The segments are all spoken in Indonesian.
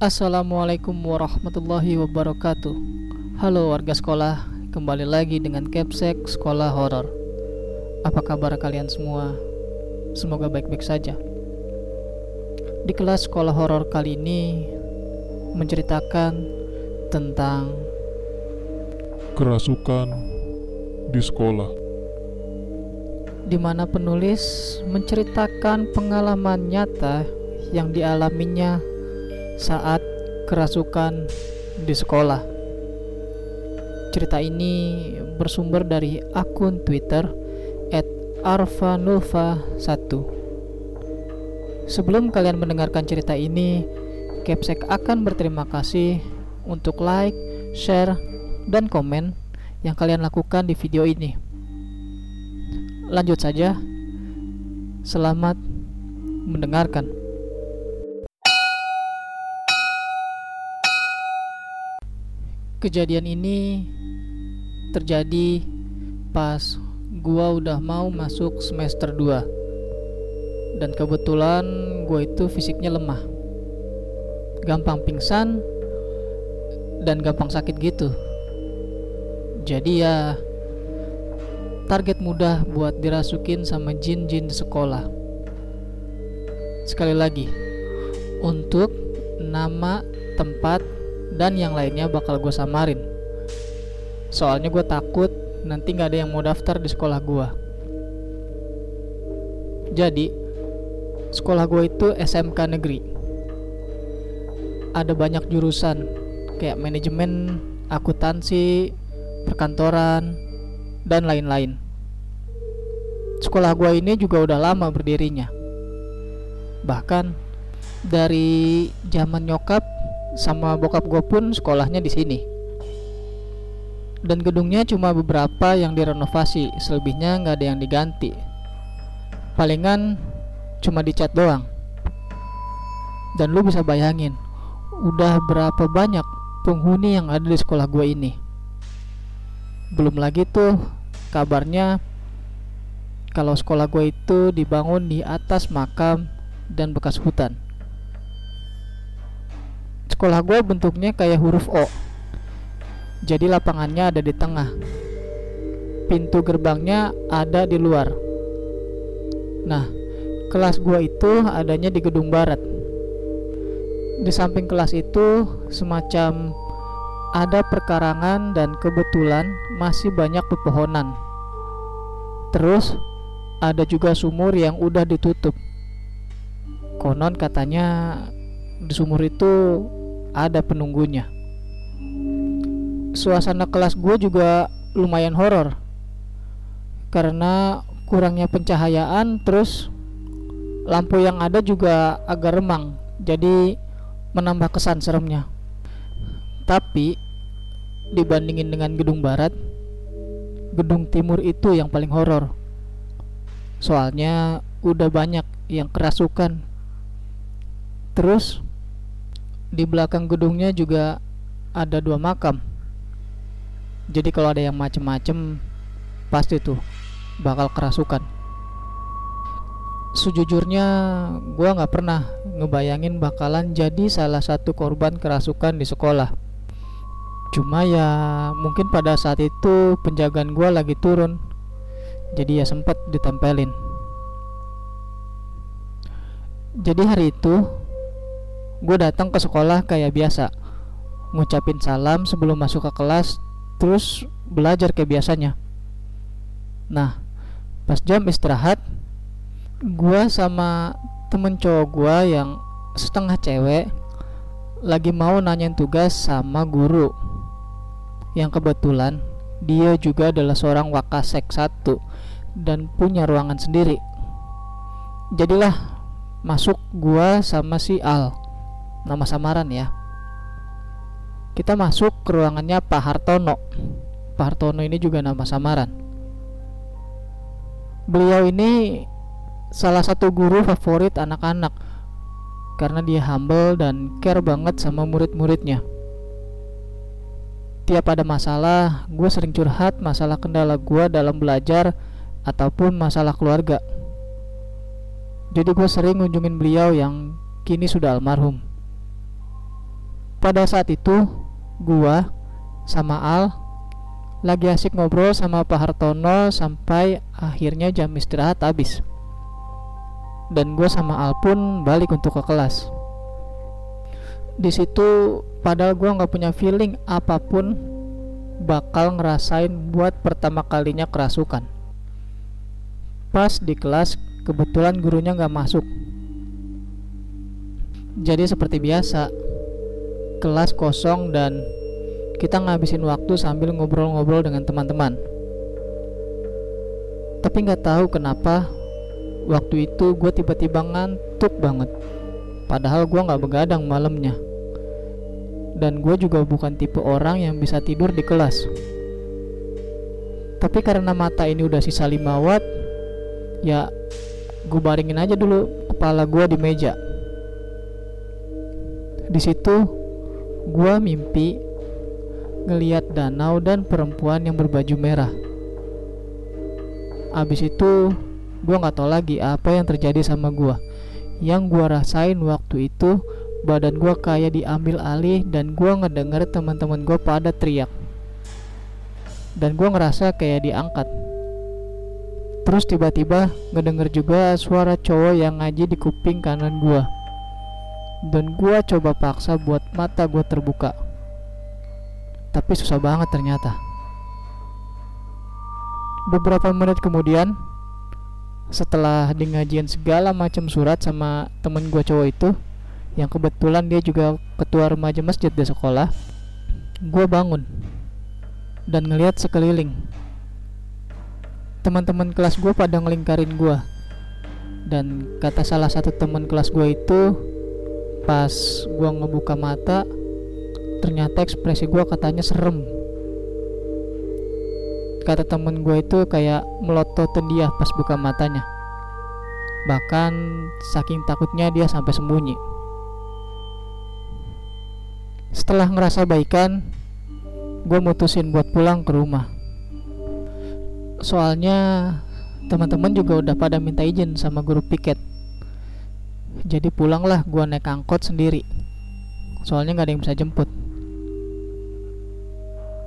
Assalamualaikum warahmatullahi wabarakatuh Halo warga sekolah Kembali lagi dengan Capsek Sekolah Horor Apa kabar kalian semua? Semoga baik-baik saja Di kelas sekolah horor kali ini Menceritakan tentang kerasukan di sekolah. di mana penulis menceritakan pengalaman nyata yang dialaminya saat kerasukan di sekolah. Cerita ini bersumber dari akun Twitter @arvanulfa1. Sebelum kalian mendengarkan cerita ini, Capsek akan berterima kasih untuk like, share, dan komen yang kalian lakukan di video ini. Lanjut saja. Selamat mendengarkan. Kejadian ini terjadi pas gua udah mau masuk semester 2 dan kebetulan gua itu fisiknya lemah. Gampang pingsan dan gampang sakit gitu. Jadi ya target mudah buat dirasukin sama jin-jin di sekolah. Sekali lagi, untuk nama, tempat, dan yang lainnya bakal gue samarin. Soalnya gue takut nanti nggak ada yang mau daftar di sekolah gue. Jadi, sekolah gue itu SMK negeri. Ada banyak jurusan kayak manajemen, akuntansi, perkantoran, dan lain-lain. Sekolah gua ini juga udah lama berdirinya. Bahkan dari zaman nyokap sama bokap gue pun sekolahnya di sini. Dan gedungnya cuma beberapa yang direnovasi, selebihnya nggak ada yang diganti. Palingan cuma dicat doang. Dan lu bisa bayangin, udah berapa banyak penghuni yang ada di sekolah gue ini. Belum lagi tuh kabarnya kalau sekolah gue itu dibangun di atas makam dan bekas hutan. Sekolah gue bentuknya kayak huruf O. Jadi lapangannya ada di tengah. Pintu gerbangnya ada di luar. Nah, kelas gue itu adanya di gedung barat. Di samping kelas itu semacam ada perkarangan dan kebetulan masih banyak pepohonan. Terus ada juga sumur yang udah ditutup. Konon katanya di sumur itu ada penunggunya. Suasana kelas gue juga lumayan horor. Karena kurangnya pencahayaan terus lampu yang ada juga agak remang jadi menambah kesan seremnya. Tapi dibandingin dengan gedung barat gedung timur itu yang paling horor. Soalnya udah banyak yang kerasukan. Terus di belakang gedungnya juga ada dua makam. Jadi kalau ada yang macem-macem pasti tuh bakal kerasukan. Sejujurnya gua nggak pernah ngebayangin bakalan jadi salah satu korban kerasukan di sekolah. Cuma ya mungkin pada saat itu penjagaan gue lagi turun. Jadi ya sempat ditempelin. Jadi hari itu gue datang ke sekolah kayak biasa. Ngucapin salam sebelum masuk ke kelas terus belajar kayak biasanya. Nah pas jam istirahat gue sama temen cowok gue yang setengah cewek lagi mau nanyain tugas sama guru. Yang kebetulan dia juga adalah seorang wakasek satu dan punya ruangan sendiri. Jadilah masuk gua sama si Al, nama samaran ya. Kita masuk ke ruangannya Pak Hartono. Pak Hartono ini juga nama samaran. Beliau ini salah satu guru favorit anak-anak karena dia humble dan care banget sama murid-muridnya tiap ada masalah, gue sering curhat masalah kendala gue dalam belajar ataupun masalah keluarga. Jadi gue sering ngunjungin beliau yang kini sudah almarhum. Pada saat itu gua sama Al lagi asik ngobrol sama Pak Hartono sampai akhirnya jam istirahat habis. Dan gue sama Al pun balik untuk ke kelas. Di situ padahal gue nggak punya feeling apa pun bakal ngerasain buat pertama kalinya kerasukan. Pas di kelas kebetulan gurunya nggak masuk. Jadi seperti biasa kelas kosong dan kita ngabisin waktu sambil ngobrol-ngobrol dengan teman-teman. Tapi nggak tahu kenapa waktu itu gue tiba-tiba ngantuk banget. Padahal gue nggak begadang malamnya. Dan gue juga bukan tipe orang yang bisa tidur di kelas. Tapi karena mata ini udah sisa 5 watt, ya gue baringin aja dulu kepala gue di meja. Di situ gue mimpi ngeliat danau dan perempuan yang berbaju merah. Abis itu, gue nggak tahu lagi apa yang terjadi sama gue. Yang gue rasain waktu itu, badan gue kayak diambil alih dan gue ngedenger teman-teman gue pada teriak. Dan gue ngerasa kayak diangkat. Terus tiba-tiba ngedenger juga suara cowok yang ngaji di kuping kanan gue. Dan gue coba paksa buat mata gue terbuka tapi susah banget ternyata. Beberapa menit kemudian, setelah di ngajian segala macam surat sama temen gue cowok itu, yang kebetulan dia juga ketua remaja masjid di sekolah, gue bangun dan ngeliat sekeliling. Teman-teman kelas gue pada ngelingkarin gue, dan kata salah satu teman kelas gue itu, pas gue ngebuka mata, ternyata ekspresi gue katanya serem. Kata temen gue itu kayak melototin dia pas buka matanya. Bahkan saking takutnya dia sampai sembunyi. Setelah ngerasa baikan gue mutusin buat pulang ke rumah. Soalnya teman-teman juga udah pada minta izin sama guru piket jadi pulanglah gue naik angkot sendiri soalnya nggak ada yang bisa jemput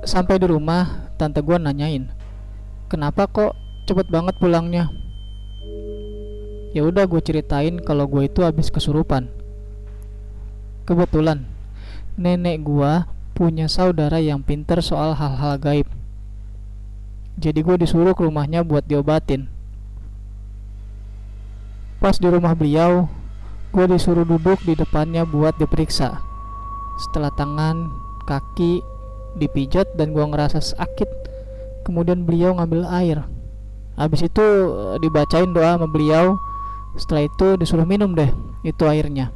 Sampai di rumah, tante gue nanyain, kenapa kok cepet banget pulangnya? Ya udah gue ceritain kalau gue itu habis kesurupan. Kebetulan, nenek gue punya saudara yang pinter soal hal-hal gaib. Jadi gue disuruh ke rumahnya buat diobatin. Pas di rumah beliau, gue disuruh duduk di depannya buat diperiksa. Setelah tangan, kaki, dipijat dan gua ngerasa sakit. Kemudian beliau ngambil air. Habis itu eh, dibacain doa sama beliau. Setelah itu disuruh minum deh itu airnya.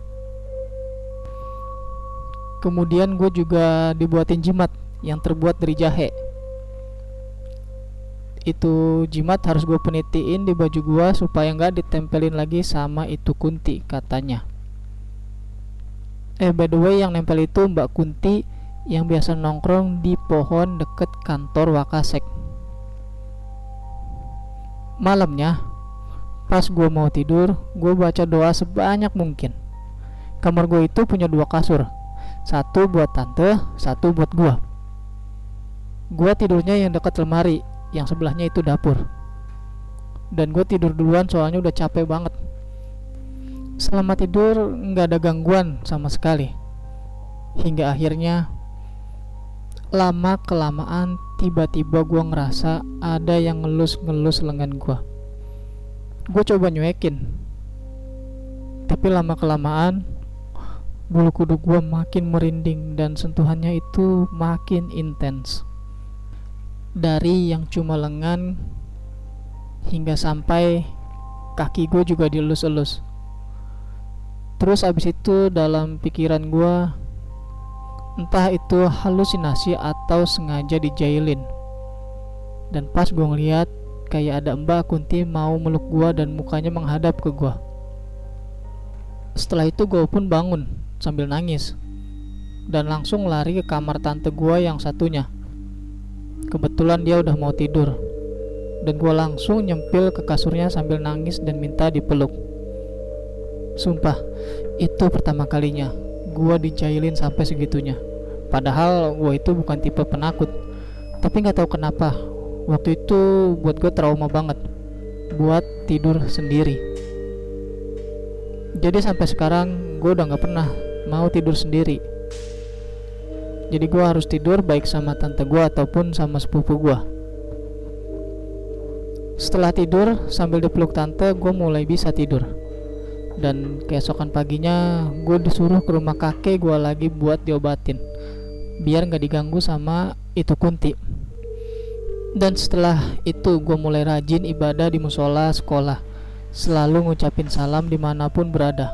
Kemudian gue juga dibuatin jimat yang terbuat dari jahe itu jimat harus gue penitiin di baju gue supaya nggak ditempelin lagi sama itu kunti katanya eh by the way yang nempel itu mbak kunti yang biasa nongkrong di pohon deket kantor Wakasek. Malamnya, pas gue mau tidur, gue baca doa sebanyak mungkin. Kamar gue itu punya dua kasur, satu buat tante, satu buat gue. Gue tidurnya yang dekat lemari, yang sebelahnya itu dapur. Dan gue tidur duluan soalnya udah capek banget. Selama tidur nggak ada gangguan sama sekali. Hingga akhirnya lama kelamaan tiba-tiba gue ngerasa ada yang ngelus-ngelus lengan gue gue coba nyuekin tapi lama kelamaan bulu kuduk gue makin merinding dan sentuhannya itu makin intens dari yang cuma lengan hingga sampai kaki gue juga dielus-elus terus abis itu dalam pikiran gue entah itu halusinasi atau sengaja dijailin. Dan pas gue ngeliat kayak ada mbak Kunti mau meluk gue dan mukanya menghadap ke gue setelah itu gue pun bangun sambil nangis dan langsung lari ke kamar tante gue yang satunya kebetulan dia udah mau tidur dan gue langsung nyempil ke kasurnya sambil nangis dan minta dipeluk sumpah itu pertama kalinya gue dijailin sampai segitunya. Padahal gue itu bukan tipe penakut. Tapi nggak tahu kenapa waktu itu buat gue trauma banget buat tidur sendiri. Jadi sampai sekarang gue udah nggak pernah mau tidur sendiri. Jadi gue harus tidur baik sama tante gue ataupun sama sepupu gue. Setelah tidur sambil dipeluk tante, gue mulai bisa tidur. Dan keesokan paginya, gue disuruh ke rumah kakek gue lagi buat diobatin, biar nggak diganggu sama itu kunti. Dan setelah itu, gue mulai rajin ibadah di musola sekolah, selalu ngucapin salam di mana pun berada,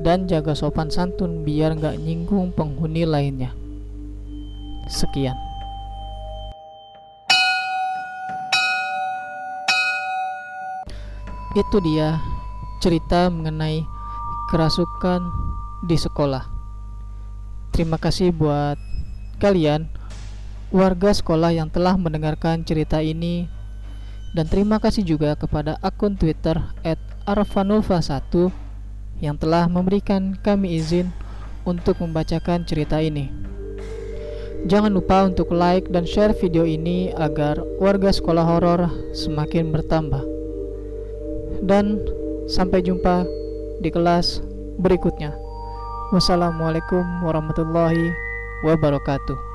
dan jaga sopan santun biar nggak nyinggung penghuni lainnya. Sekian. Itu dia cerita mengenai kerasukan di sekolah. Terima kasih buat kalian warga sekolah yang telah mendengarkan cerita ini dan terima kasih juga kepada akun Twitter @arfanulfa1 yang telah memberikan kami izin untuk membacakan cerita ini. Jangan lupa untuk like dan share video ini agar warga sekolah horor semakin bertambah. Dan sampai jumpa di kelas berikutnya. Wassalamualaikum warahmatullahi wabarakatuh.